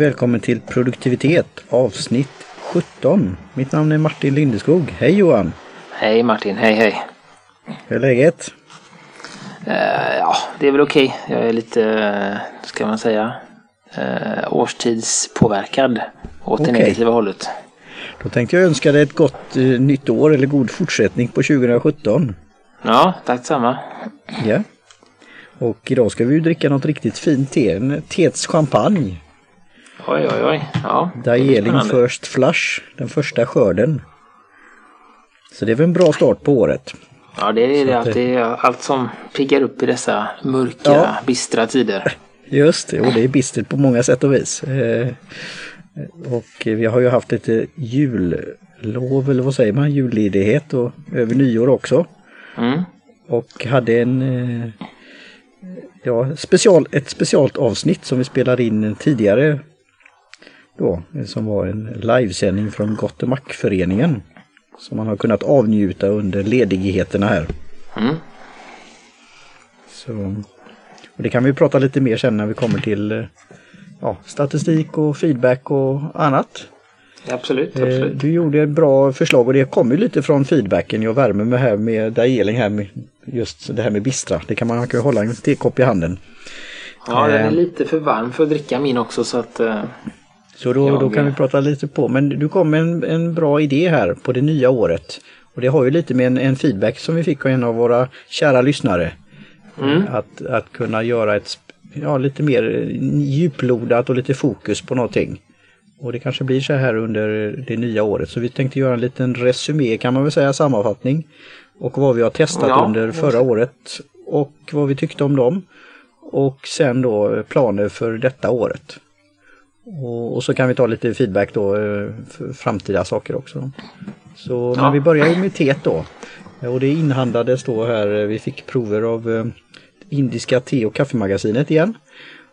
Och välkommen till Produktivitet avsnitt 17. Mitt namn är Martin Lindeskog. Hej Johan! Hej Martin, hej hej! Hur är läget? Uh, ja, det är väl okej. Jag är lite, uh, ska man säga, uh, årstidspåverkad åt det negativa hållet. Då tänkte jag önska dig ett gott uh, nytt år eller god fortsättning på 2017. Ja, tack detsamma. Ja. Och idag ska vi ju dricka något riktigt fint te, en Tets champagne. Oj, oj, oj. Ja, Darjeeling First Flush, den första skörden. Så det är väl en bra start på året. Ja, det är det alltid. Allt som piggar upp i dessa mörka, ja. bistra tider. Just det, och det är bistert på många sätt och vis. Eh, och vi har ju haft lite jullov, eller vad säger man, julledighet och över nyår också. Mm. Och hade en eh, ja, special, ett specialt avsnitt som vi spelade in tidigare då, som var en livesändning från Gottemack-föreningen som man har kunnat avnjuta under ledigheterna här. Mm. Så, och det kan vi prata lite mer sen när vi kommer till eh, ja, statistik och feedback och annat. Absolut, eh, absolut. Du gjorde ett bra förslag och det kommer lite från feedbacken. Jag värmer mig här med Dajeling här med just det här med bistra. Det kan man kan hålla en tekopp i handen. Ja, den är eh. lite för varm för att dricka min också så att så då, då kan vi prata lite på. Men du kom med en, en bra idé här på det nya året. Och det har ju lite med en, en feedback som vi fick av en av våra kära lyssnare. Mm. Att, att kunna göra ett ja, lite mer djuplodat och lite fokus på någonting. Och det kanske blir så här under det nya året. Så vi tänkte göra en liten resumé kan man väl säga, sammanfattning. Och vad vi har testat ja. under förra året. Och vad vi tyckte om dem. Och sen då planer för detta året. Och, och, så kan vi ta lite feedback då, eh, för framtida saker också. Så ja. men vi börjar ju med teet då. Och det inhandlades då här, vi fick prover av eh, indiska te och kaffemagasinet igen.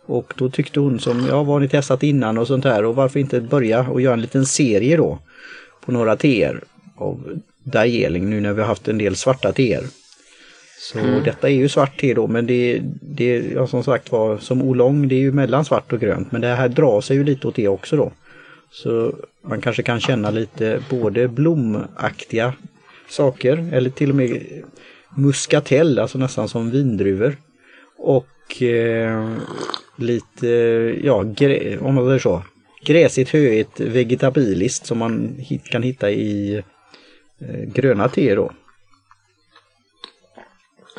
Och då tyckte hon som, ja vad har ni testat innan och sånt här och varför inte börja och göra en liten serie då på några teer av Darjeeling nu när vi har haft en del svarta teer. Så mm. detta är ju svart te då men det, det ja, som sagt var som olong det är ju mellan svart och grönt men det här drar sig ju lite åt det också då. Så man kanske kan känna lite både blomaktiga saker eller till och med muskatell, alltså nästan som vindruvor. Och eh, lite, ja, om man säger så, gräsigt, höigt, vegetabiliskt som man hit, kan hitta i eh, gröna te då.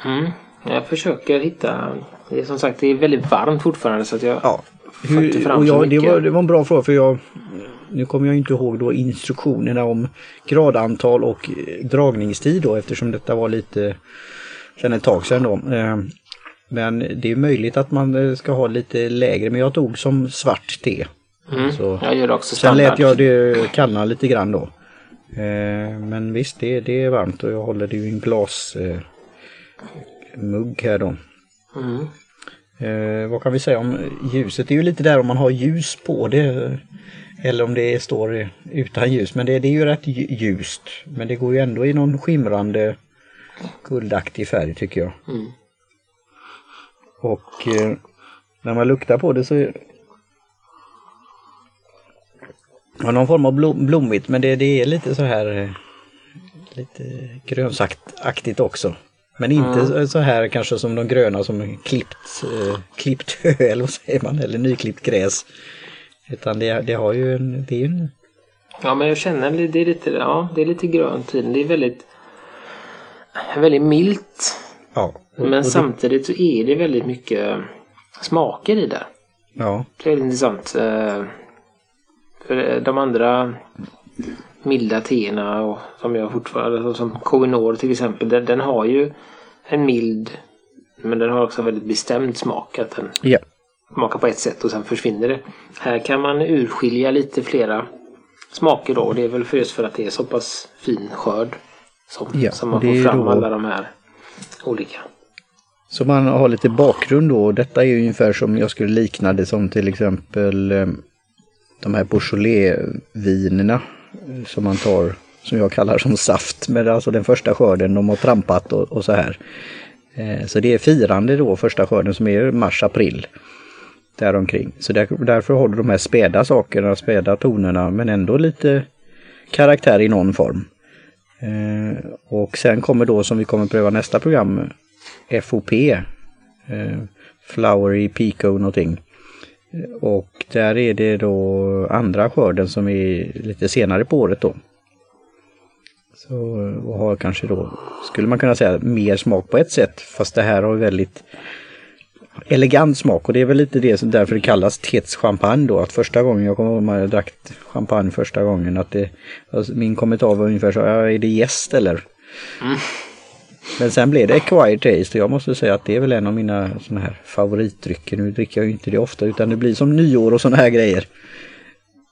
Mm. Jag försöker hitta, det är som sagt det är väldigt varmt fortfarande så att jag ja. Hur, inte fram och jag, så mycket. Det var, det var en bra fråga för jag, nu kommer jag inte ihåg då instruktionerna om gradantal och dragningstid då eftersom detta var lite sedan ett tag sedan då. Eh, men det är möjligt att man ska ha lite lägre men jag tog som svart te. Mm, så, jag gör det också standard. Sen lät jag det kallna lite grann då. Eh, men visst det, det är varmt och jag håller det i en glas eh, mugg här då. Mm. Eh, vad kan vi säga om ljuset? Det är ju lite där om man har ljus på det. Eller om det står utan ljus. Men det, det är ju rätt ljust. Men det går ju ändå i någon skimrande guldaktig färg tycker jag. Mm. Och eh, när man luktar på det så Ja, någon form av blom, blommigt men det, det är lite så här eh, lite grönsaktigt också. Men inte mm. så här kanske som de gröna som klippt, eh, klippt hö eller vad säger man, eller nyklippt gräs. Utan det, det har ju en, det är en... Ja men jag känner det är lite, ja det är lite grönt i den. Det är väldigt, väldigt milt. Ja. Och, men och samtidigt så är det väldigt mycket smaker i det. Ja. Det är intressant. Eh, för de andra milda teerna och som jag fortfarande, som Koinor till exempel, den, den, har ju en mild men den har också väldigt bestämd smak. Att den ja. smakar på ett sätt och sen försvinner det. Här kan man urskilja lite flera smaker då. Det är väl för just för att det är så pass fin skörd. Som, ja, som man får fram då... alla de här olika. Så man har lite bakgrund då. Detta är ju ungefär som jag skulle likna det som till exempel eh, de här Beaujolais-vinerna som man tar, som jag kallar som saft, med alltså den första skörden de har trampat och, och så här. Eh, så det är firande då, första skörden som är mars-april. däromkring. Så där, därför har du de här späda sakerna, späda tonerna men ändå lite karaktär i någon form. Eh, och sen kommer då som vi kommer pröva nästa program FOP, eh, Flowery Pico någonting. Och där är det då andra skörden som är lite senare på året då. Så, och har kanske då, skulle man kunna säga, mer smak på ett sätt. Fast det här har väldigt elegant smak och det är väl lite det som därför det kallas tetschampagne då. Att första gången jag kommer ihåg när jag drack champagne första gången att det, alltså min kommentar var ungefär så, ja, är det gäst eller? Mm. Men sen blev det acquired taste och jag måste säga att det är väl en av mina såna här favoritdrycker. Nu dricker jag ju inte det ofta utan det blir som nyår och såna här grejer.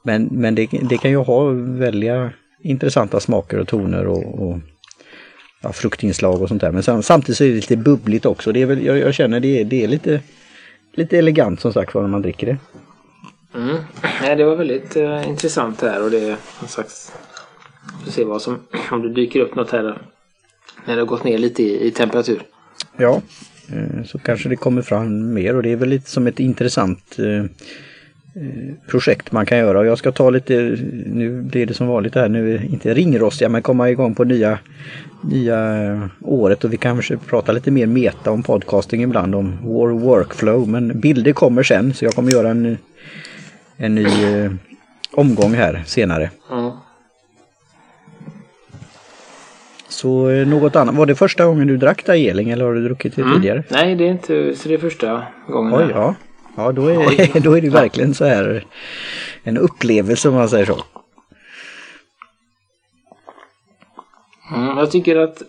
Men, men det, det kan ju ha välja intressanta smaker och toner och, och ja, fruktinslag och sånt där. Men samtidigt så är det lite bubbligt också. Det är väl, jag, jag känner det, det är lite, lite elegant som sagt när man dricker det. Mm. Nej, det var väldigt uh, intressant här och det är som sagt Vi se vad som om det dyker upp något här när det har gått ner lite i, i temperatur. Ja, uh, så kanske det kommer fram mer och det är väl lite som ett intressant uh, projekt man kan göra. Jag ska ta lite, nu blir det som vanligt här, nu inte ringrostiga men komma igång på nya, nya året och vi kanske prata lite mer meta om podcasting ibland, om war workflow. Men bilder kommer sen så jag kommer göra en, en ny eh, omgång här senare. Mm. Så eh, något annat, var det första gången du drack Dajeling eller har du druckit det mm. tidigare? Nej, det är inte så det är första gången. Oj, ja. Ja, då är, då är det verkligen så här en upplevelse om man säger så. Mm, jag tycker att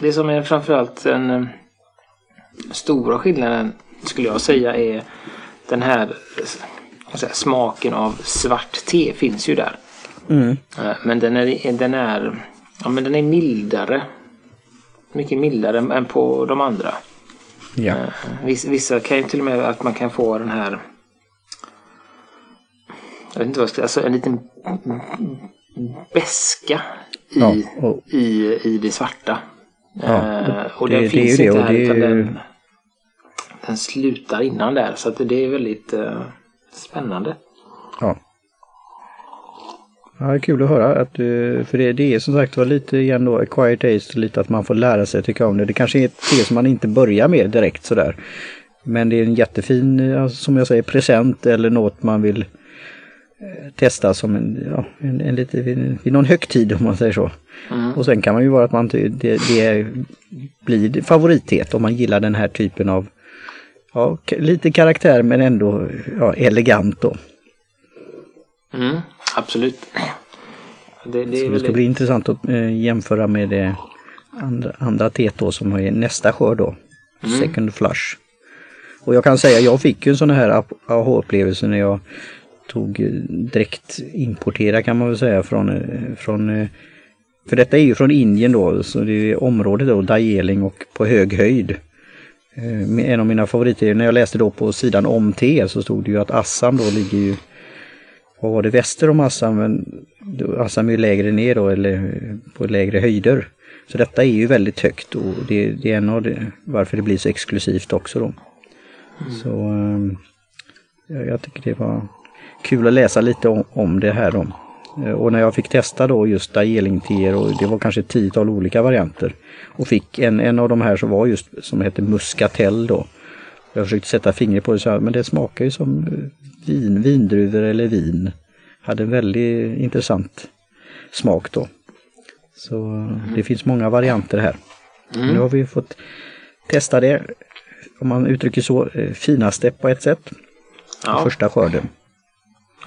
det som är framförallt den eh, stora skillnaden skulle jag säga är den här säga, smaken av svart te finns ju där. Mm. Eh, men den är, den är, ja, men den är mildare. Mycket mildare än på de andra. Ja. Eh, vissa kan ju till och med att man kan få den här jag vet inte vad jag ska, alltså en liten beska i, ja, och, i, i det svarta. Ja, och det, den finns det inte här utan den, den slutar innan där så att det är väldigt uh, spännande. Ja. Ja, kul att höra. Att, för det, det är som sagt var lite igen då acquired taste, lite att man får lära sig tycka om det. Det kanske är te som man inte börjar med direkt sådär. Men det är en jättefin, alltså, som jag säger, present eller något man vill eh, testa som en, ja, en, en lite, vid någon högtid om man säger så. Mm. Och sen kan man ju vara att man det, det blir favorithet om man gillar den här typen av ja, lite karaktär men ändå ja, elegant då. Mm absolut. Det, det, det ska bli intressant att äh, jämföra med det andra, andra teet då som är nästa skörd då. Mm. Second flush. Och jag kan säga, jag fick ju en sån här aha-upplevelse när jag tog eh, direkt importera kan man väl säga från, eh, från för detta är ju från Indien då, så det är området då, Darjeeling och på hög höjd. En av mina favoriter, när jag läste då på sidan om te så stod det ju att Assam då ligger ju vad var det, väster om Assam, men Assam är ju lägre ner då eller på lägre höjder. Så detta är ju väldigt högt och det, det är en av det, varför det blir så exklusivt också då. Mm. Så äh, jag tycker det var kul att läsa lite om, om det här då. Eh, och när jag fick testa då just Darjeeling-teer och det var kanske ett tiotal olika varianter. Och fick en, en av de här som var just som hette Muscatel då. Jag försökte sätta fingret på det så men det smakar ju som vin, vindruvor eller vin. Hade en väldigt intressant smak då. Så mm. det finns många varianter här. Mm. Nu har vi fått testa det, om man uttrycker så, eh, finaste på ett sätt. Ja. Första skörden.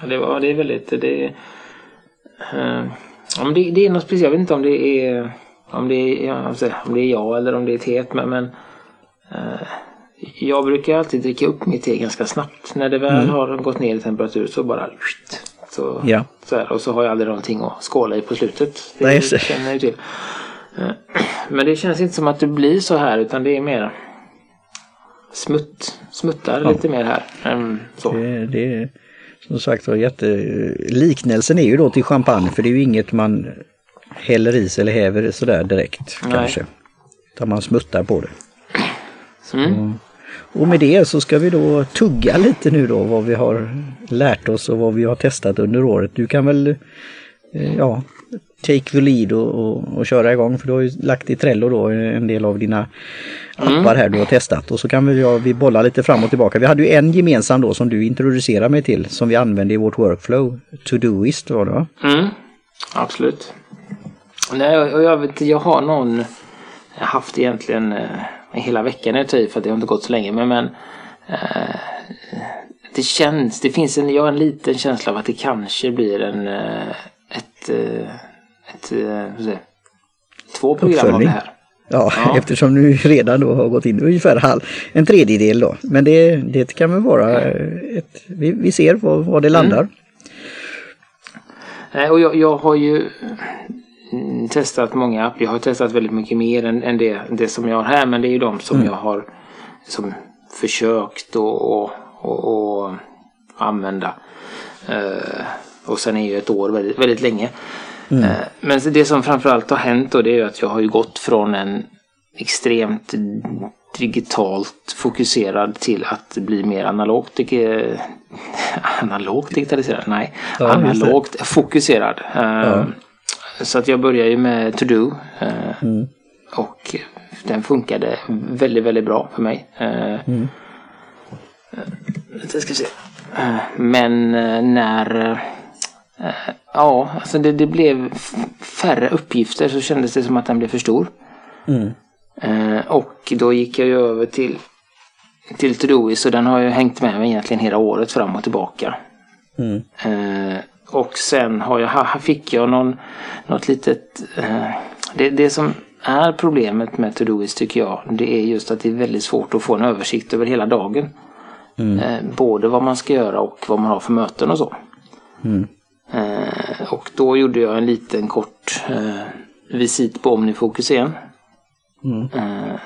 Ja, det, var, det är väldigt, det, uh, om det, det är något speciellt, jag vet inte om det är om det är, om det är jag eller om det är teet men, men jag brukar alltid dricka upp mitt te ganska snabbt. När det väl mm. har gått ner i temperatur så bara... Så, ja. så här, och så har jag aldrig någonting att skåla i på slutet. Det Nej, känner jag till. Eh, men det känns inte som att det blir så här utan det är mer smutt, smuttar ja. lite mer här. Än så. Det, det är som sagt var jätte... Liknelsen är ju då till champagne för det är ju inget man häller i sig eller häver sådär direkt Nej. kanske. Utan man smuttar på det. Mm. Och med det så ska vi då tugga lite nu då vad vi har lärt oss och vad vi har testat under året. Du kan väl eh, ja, take the lead och, och, och köra igång för du har ju lagt i Trello då en del av dina appar här du har testat och så kan vi, ja, vi bolla lite fram och tillbaka. Vi hade ju en gemensam då som du introducerade mig till som vi använde i vårt workflow. Todoist var det va? Mm, absolut. Nej, jag vet jag har någon haft egentligen eh, hela veckan är tid för att det har inte gått så länge men, men eh, det känns, det finns en, jag har en liten känsla av att det kanske blir en eh, ett, eh, ett, ett säga, två program Uppföljning. av det här. Ja, Ja. eftersom du redan då har gått in ungefär halv, en tredjedel då. Men det, det kan väl vara ett, vi, vi ser var, var det landar. Nej, och jag, jag har ju mm, testat många. Jag har testat väldigt mycket mer än, än det, det som jag har här. Men det är ju de som jag har som försökt och, och, och, och använda. Eh, och sen är ju ett år väldigt, väldigt länge. Eh, men det som framförallt har hänt då det är ju att jag har ju gått från en extremt digitalt fokuserad till att bli mer analogt. dig- analogt digitaliserad? Nej, Ja, analogt fokuserad. Eh, Så att jag började ju med To Do. eh, Mm. Och den funkade väldigt, väldigt bra för mig. Eh, Mm. Jag ska se. Eh, Men eh, när... eh, Ja, alltså det, det blev färre uppgifter så kändes det som att den blev för stor. Mm. Eh, Och då gick jag ju över till till Todoist och den har ju hängt med mig egentligen hela året fram och tillbaka. Mm. Och sen har jag, fick jag någon, något litet... Eh, det, det som är problemet med Todoist tycker jag, det är just att det är väldigt svårt att få en översikt över hela dagen. Eh, både vad man ska göra och vad man har för möten och så. Mm. Eh, och då gjorde jag en liten kort eh, visit på Omnifocus igen. Mm.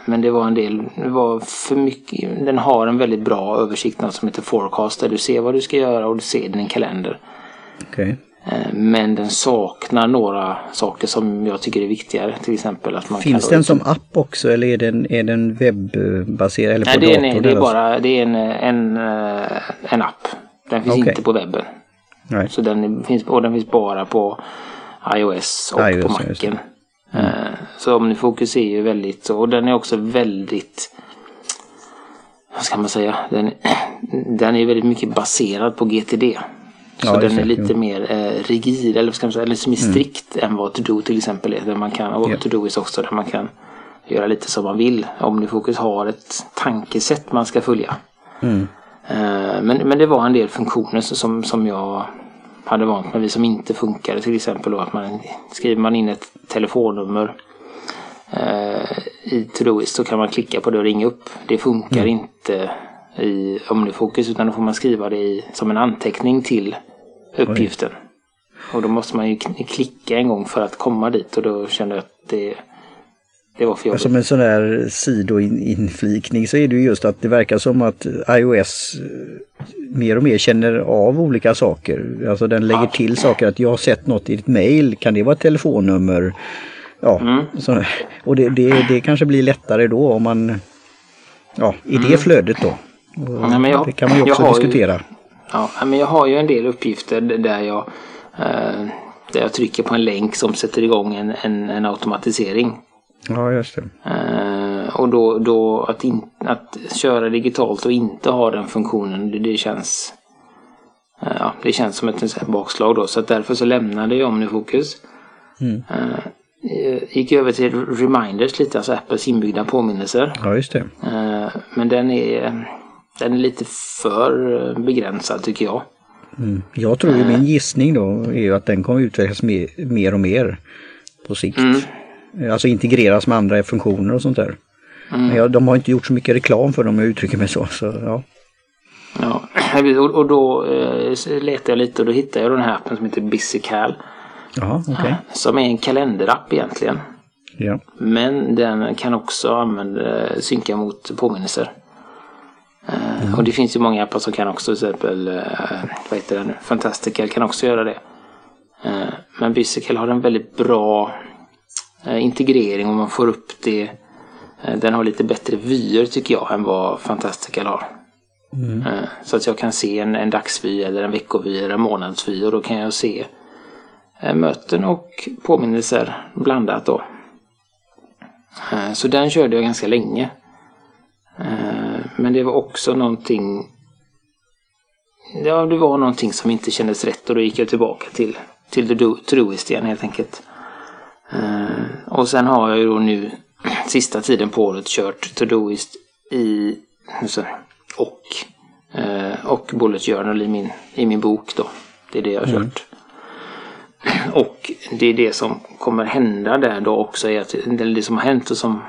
Men det var en del, det var för mycket. Den har en väldigt bra översikt något som heter Forecast där du ser vad du ska göra och du ser din kalender. Okej. Eh, Men den saknar några saker som jag tycker är viktigare. Till exempel att man Finns kan... den som app också eller är den, är den webbaserad eller på Nej, det är, en, det är bara det är en, en, eh, en app. Den finns Okej. inte på webben. Nej. Så den finns, och den finns bara på iOS och iOS, på. Macen. Eh, Så Omnifocus är ju väldigt, och den är också väldigt, vad ska man säga, den, den är väldigt mycket baserad på GTD. Så Ja, den är lite jo. mer eh, rigid, eller ska man säga, eller som är strikt än vad To-Do till exempel är. Där man kan, och Ja. To-Do är också där man kan göra lite som man vill. Omnifocus har ett tankesätt man ska följa. Mm. Eh, Men, men det var en del funktioner som, som jag hade vant mig vid som inte funkade. Till exempel då att man skriver man in ett telefonnummer eh, i Todoist så kan man klicka på det och ringa upp. Det funkar inte i Omnifocus utan då får man skriva det i, som en anteckning till uppgiften. Och då måste man ju klicka en gång för att komma dit och då kände jag att det, det var för jobbigt. Som en sån där sidoinflikning så är det ju just att det verkar som att iOS eh, mer och mer känner av olika saker. Alltså den lägger Ja. till saker att jag har sett något i ditt mail, kan det vara ett telefonnummer? Ja, Mm. så, och det, det, det kanske blir lättare då om man, ja, i det flödet då. Men jag- det kan man ju också har ju- diskutera. Ja, men jag har ju en del uppgifter där jag, eh, där jag trycker på en länk som sätter igång en, en, en automatisering. Ja, just det. Eh, och då, då att, in, att köra digitalt och inte ha den funktionen, det, det känns eh, ja, det känns som ett bakslag då. Så att därför så lämnade jag Omnifokus. Mm. Gick över till Reminders lite, alltså Apples inbyggda påminnelser. Ja, just det. Men den är, den är lite för eh, begränsad tycker jag. Mm. Jag tror ju min gissning då är att den kommer utvecklas mer, mer och mer på sikt. Alltså integreras med andra funktioner och sånt där. Men jag, de har inte gjort så mycket reklam för dem, jag uttrycker mig så. så ja. Ja, och, då eh, letade jag lite och då hittade jag den här appen som heter Busycal. Jaha, okej. Som är en kalenderapp egentligen. Ja. Men den kan också använda, synka mot påminnelser. Eh, Och det finns ju många appar som kan också, till exempel, eh, vad heter den nu, Fantastical kan också göra det. Eh, Men Busycal har en väldigt bra integrering och man får upp det Den har lite bättre vyer tycker jag än vad Fantastical har. Eh, Så att jag kan se en, en dagsvy eller en veckovy eller en månadsvy och då kan jag se möten och påminnelser blandat då. Så den körde jag ganska länge. Men det var också någonting Ja, det var någonting som inte kändes rätt och då gick jag tillbaka till, till The Todoist igen helt enkelt. Eh, och sen har jag ju då nu sista tiden på året kört Todoist i så, och, eh, och Bullet Journal i min, i min bok då. Det är det jag har kört. Och det är det som kommer hända där då också. Är att, det som har hänt och som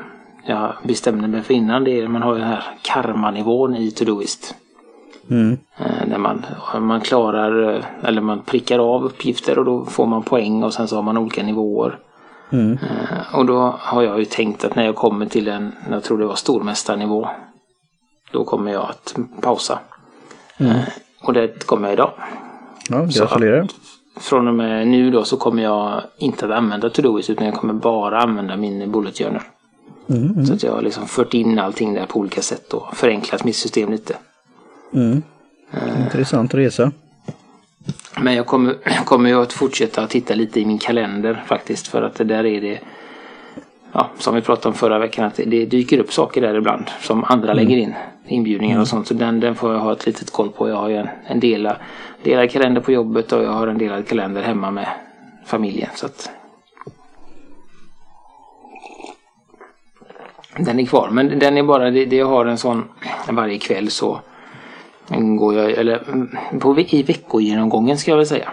jag bestämde mig för innan det är man har ju den här karmanivån i Todoist. Mm. Eh, När man, man klarar, eh, eller man prickar av uppgifter och då får man poäng och sen så har man olika nivåer. Mm. Eh, Och då har jag ju tänkt att när jag kommer till en, jag tror det var stormästarnivå, då kommer jag att pausa. Eh, Och det kommer jag idag. Ja, gratulerar. Från och med nu då så kommer jag inte att använda Todoist utan jag kommer bara använda min Bullet Journal. Så att jag har liksom fört in allting där på olika sätt och förenklat mitt system lite. Mm. Intressant resa. Men jag kommer, kommer ju att fortsätta titta lite i min kalender faktiskt. För att det där är det, ja, som vi pratade om förra veckan, att det dyker upp saker där ibland som andra lägger in. Inbjudningar och sånt. Så den, den får jag ha ett litet koll på. Jag har ju en, en delad, delad kalender på jobbet och jag har en delad kalender hemma med familjen. Så att den är kvar. Men den är bara, det, det har en sån varje kväll så går jag, eller mm, på, i veckogenomgången ska jag väl säga.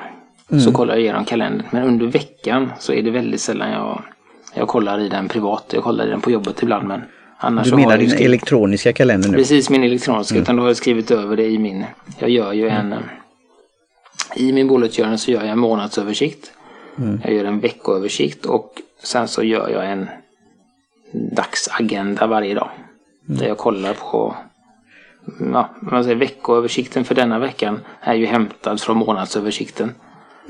Så kollar jag igenom kalendern. Men under veckan så är det väldigt sällan jag, jag kollar i den privat. Jag kollar i den på jobbet ibland men annars Du menar din skrivit- elektroniska kalender nu? Precis, min elektroniska. Utan då har jag skrivit över det i min... Jag gör ju en... eh, I min bullet journal så gör jag en månadsöversikt. Jag gör en veckoöversikt och sen så gör jag en dagsagenda varje dag. Där jag kollar på... Ja, man säger veckoöversikten för denna veckan är ju hämtad från månadsöversikten.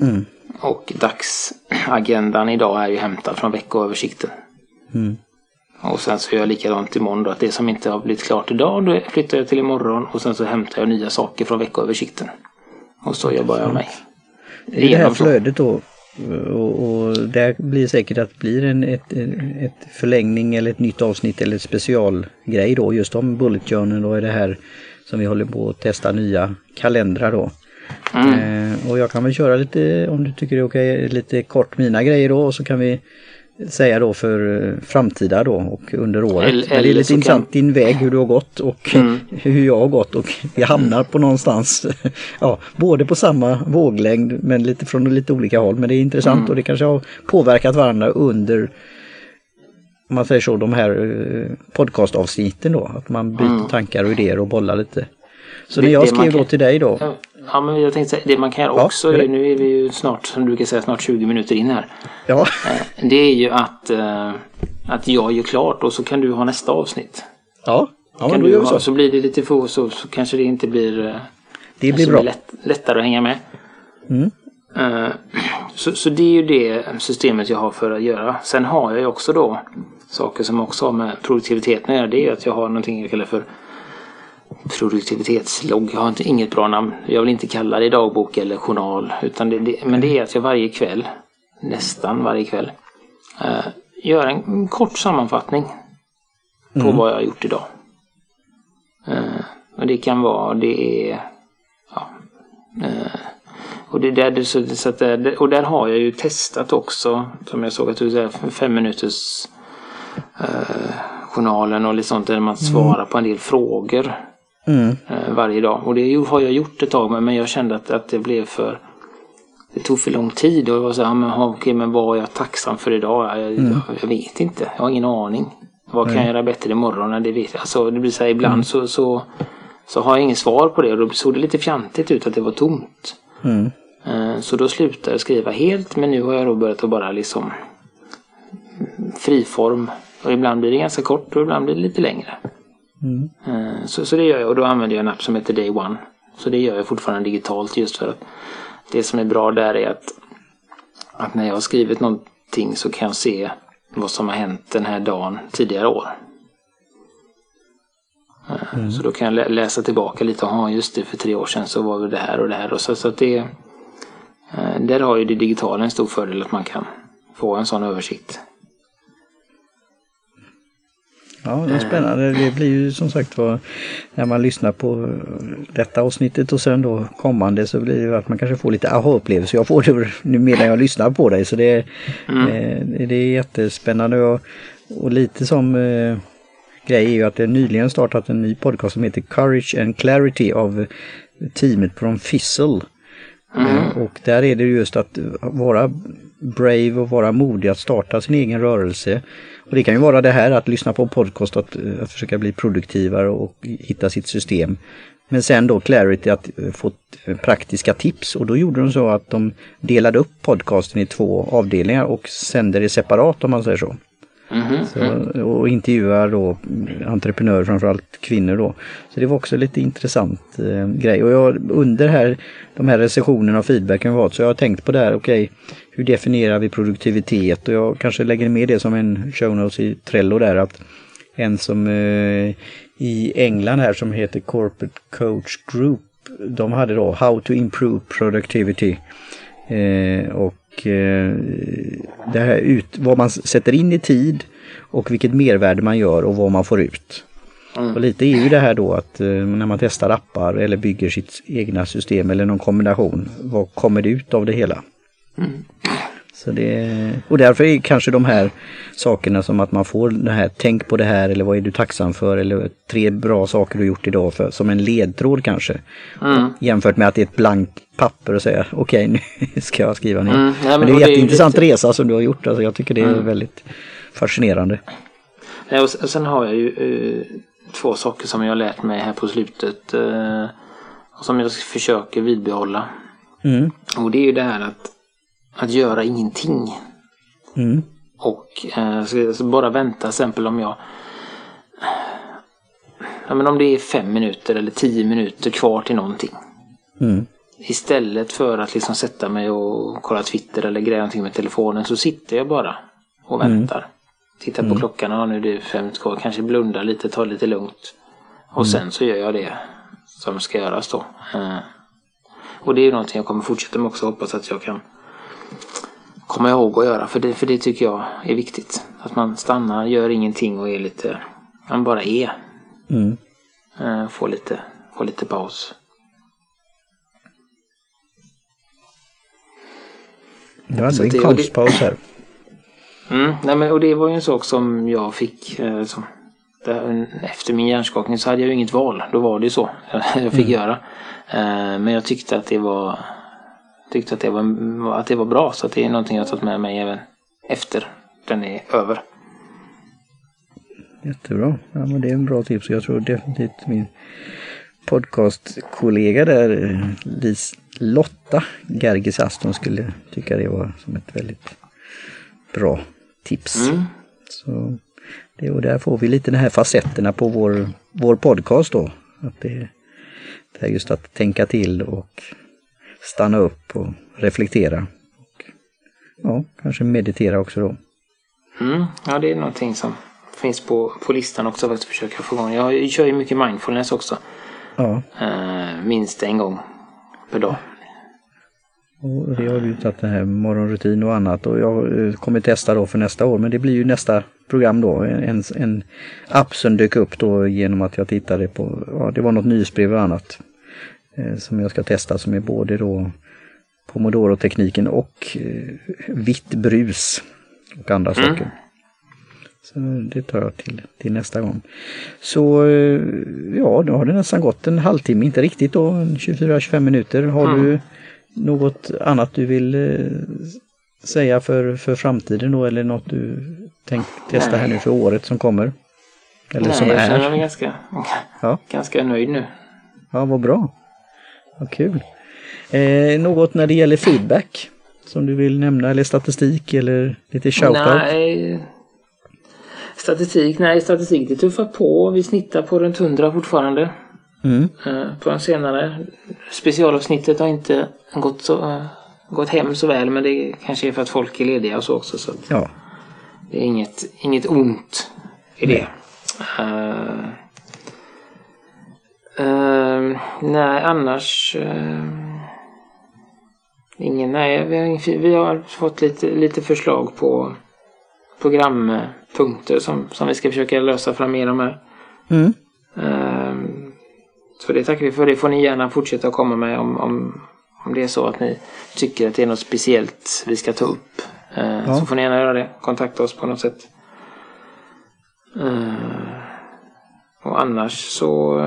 Mm. Och dagsagendan idag är ju hämtad från veckoöversikten. Mm. Och sen så gör jag likadant imorgon då. Att det som inte har blivit klart idag, då flyttar jag till imorgon. Och sen så hämtar jag nya saker från veckoöversikten. Och så jobbar jag mig. I det här flödet då och, och där blir säkert att det blir en ett, ett förlängning eller ett nytt avsnitt eller ett specialgrej då just om Bullet Journal och det här som vi håller på att testa nya kalendrar då. Eh, och jag kan väl köra lite, om du tycker det är okej, lite kort mina grejer då och så kan vi säga då för eh, framtida då och under året. Eller- Men det är lite intressant kan- din väg hur du har gått och hur jag har gått och vi hamnar på någonstans, ja, både på samma våglängd men lite från lite olika håll. Men det är intressant och det kanske har påverkat varandra under om man säger så, de här eh, podcastavsnitten då. Att man byter tankar och idéer och bollar lite. Så Det- när jag skrev då kan- till dig då. Ja, Ja, men jag tänkte säga, det man kan göra också, det. nu är vi ju snart, som du brukar säga, snart 20 minuter in här. Ja, Eh, Det är ju att, eh, att jag gör klart och så kan du ha nästa avsnitt. ja, ja kan du ha, så. blir det lite få så, så kanske det inte blir... eh, Det blir bra. lätt, lättare att hänga med. Mm. Så, så det är ju det systemet jag har för att göra. Sen har jag ju också då saker som också har med produktiviteten att göra. Det är ju att jag har någonting jag kallar för produktivitetslogg. Jag har inte, inget bra namn. Jag vill inte kalla det dagbok eller journal. Utan det, det, men det är att jag varje kväll, nästan varje kväll, eh, gör en kort sammanfattning på vad jag har gjort idag. Eh, och det kan vara, det är ja, eh, och, det där, så, så att och där har jag ju testat också, som jag såg att du säger, fem minuters eh, journalen och lite sånt där man svarar på en del frågor Mm. eh, varje dag. Och det har jag gjort ett tag men jag kände att, att det blev för det tog för lång tid och jag var så här, men, okej, men vad är jag tacksam för idag? Jag, jag, jag vet inte, jag har ingen aning. Vad kan jag göra bättre imorgon? Det, vet jag. Alltså, det blir så här, ibland så, så, så har jag ingen svar på det och då såg det lite fjantigt ut att det var tomt. Mm. Eh, Så då slutade jag skriva helt men nu har jag då börjat att bara liksom friform. Och ibland blir det ganska kort och ibland blir det lite längre. Mm. Eh, Så, så det gör jag och då använder jag en app som heter Day One. Så det gör jag fortfarande digitalt just för att det som är bra där är att, att när jag har skrivit någonting så kan jag se vad som har hänt den här dagen tidigare år. Mm. Så då kan jag lä läsa tillbaka lite. Ja, just det, för tre år sedan så var det det här och det här. Och så, så att det, eh, där har ju det digitala en stor fördel att man kan få en sån översikt. Ja, det är spännande. Det blir ju som sagt var när man lyssnar på detta avsnittet och sen då kommande så blir det att man kanske får lite aha-upplevelser. Jag får det nu medan jag lyssnar på dig så det, mm. eh, det är jättespännande. Och, och lite som eh, grej är ju att det nyligen startat en ny podcast som heter Courage and Clarity av teamet från Fizzle. Mm. Eh, och där är det just att vara brave och vara modig att starta sin egen rörelse. Och det kan ju vara det här att lyssna på en podcast, att, eh, att försöka bli produktivare och hitta sitt system. Men sen då Clarity att eh, få eh, praktiska tips och då gjorde de så att de delade upp podcasten i två avdelningar och sände det separat om man säger så. Mm-hmm. Så, och intervjuar då entreprenörer, framförallt kvinnor då. Så det var också lite intressant eh, grej. Och jag, under här, de här recensionerna och feedbacken vi så jag har tänkt på det här, okej, okay, hur definierar vi produktivitet? Och jag kanske lägger med det som en show notes i Trello där, att en som eh, i England här som heter Corporate Coach Group, de hade då How to Improve Productivity. Eh, och eh, det här ut, vad man sätter in i tid och vilket mervärde man gör och vad man får ut. Mm. Och lite är ju det här då att eh, när man testar appar eller bygger sitt egna system eller någon kombination, vad kommer det ut av det hela? Mm. Så det, och därför är kanske de här sakerna som att man får det här, tänk på det här eller vad är du tacksam för eller tre bra saker du gjort idag för, som en ledtråd kanske. Mm. Jämfört med att det är ett blankt papper och säga okej okay, nu ska jag skriva ner. Mm. Ja, men, men, det är en jätteintressant lite... resa som du har gjort, alltså, jag tycker det är mm. väldigt fascinerande. Ja, och sen har jag ju uh, två saker som jag har lärt mig här på slutet uh, och som jag försöker vidbehålla. Mm. Och det är ju det här att att göra ingenting. Mm. Och eh, bara vänta till exempel om jag Ja men om det är fem minuter eller tio minuter kvar till någonting. Mm. Istället för att liksom sätta mig och kolla Twitter eller greja någonting med telefonen så sitter jag bara och mm. väntar. Mm. Tittar på mm. klockan, ja nu är det fem kvar, kanske blundar lite, tar lite lugnt. Och mm. sen så gör jag det som ska göras då. Eh, och det är ju någonting jag kommer fortsätta med också, hoppas att jag kan komma ihåg att göra. För det, för det tycker jag är viktigt. Att man stannar, gör ingenting och är lite, man bara är. Mm. Uh, få, lite, få lite paus. Du hade en konstpaus här. Mm, nej men, och det var ju en sak som jag fick. Eh, som, där, efter min hjärnskakning så hade jag ju inget val. Då var det ju så jag fick mm. göra. Eh, men jag tyckte att det var tyckte att det var, att det var bra. Så det är någonting jag tagit med mig även efter den är över. Jättebra. Ja, men det är en bra tips. Jag tror definitivt min podcastkollega där, Lis Lotta Gergis Aston skulle tycka det var som ett väldigt bra tips. Mm. Så det, och där får vi lite de här facetterna på vår, vår podcast då. Att det, det är just att tänka till och stanna upp och reflektera. Och, ja, kanske meditera också då. Mm, ja, det är någonting som finns på, på listan också för att försöka få igång. Jag kör ju mycket mindfulness också. Ja. Uh, minst en gång per dag. Och det har ju tagit det här morgonrutin och annat och jag eh, kommer testa då för nästa år men det blir ju nästa program då. En, en app som dök upp då genom att jag tittade på, ja det var något nyhetsbrev och annat. Eh, som jag ska testa som är både då Pomodoro-tekniken och eh, vitt brus och andra mm. saker. Så det tar jag till, till nästa gång. Så eh, ja, då har det nästan gått en halvtimme, inte riktigt då, 24-25 minuter. Har mm. du något annat du vill säga för, för framtiden då eller något du tänkt testa Nej. här nu för året som kommer? Eller Nej, som jag är? känner mig ganska, ja. ganska nöjd nu. Ja, vad bra. Vad kul. Eh, något när det gäller feedback som du vill nämna eller statistik eller lite shoutout? Nej, statistik, nej statistik det tuffar på. Vi snittar på runt 100 fortfarande. Mm. Eh, på en senare. Specialavsnittet har inte gått, så, uh, gått hem så väl men det kanske är för att folk är lediga och så också. Så ja. Det är inget, inget ont i det. Uh, Uh, nej, annars... Uh, ingen, nej, vi har, vi har fått lite, lite förslag på programpunkter som, som vi ska försöka lösa fram med. Mm. Uh, så det tackar vi för. Det får ni gärna fortsätta att komma med om, om, om det är så att ni tycker att det är något speciellt vi ska ta upp. Uh, ja. Så får ni gärna göra det. Kontakta oss på något sätt. Och annars så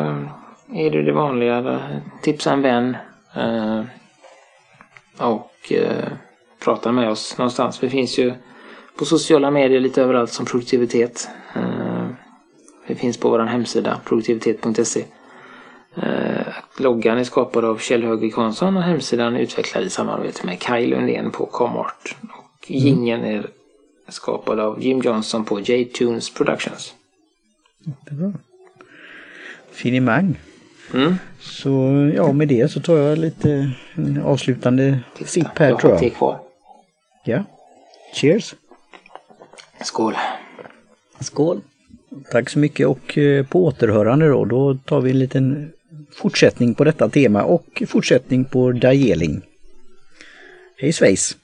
är det det vanliga. Tipsa en vän. Eh, och eh, prata med oss någonstans. Vi finns ju på sociala medier lite överallt som produktivitet. Eh, vi finns på vår hemsida produktivitet.se. Loggan är skapad av Kjell Högvik Hansson och hemsidan utvecklad i samarbete med Kaj Lundén på Comart. Och mm. gingen är skapad av Jim Johnson på J-Tunes Productions. Jättebra. Finemang. Mm. Så ja, med det så tar jag lite avslutande sipp här tror jag. Jag kvar. Ja. Cheers. Skål. Skål. Tack så mycket och eh, på återhörande då. Då tar vi en liten fortsättning på detta tema och fortsättning på Dajeling. Hej svejs!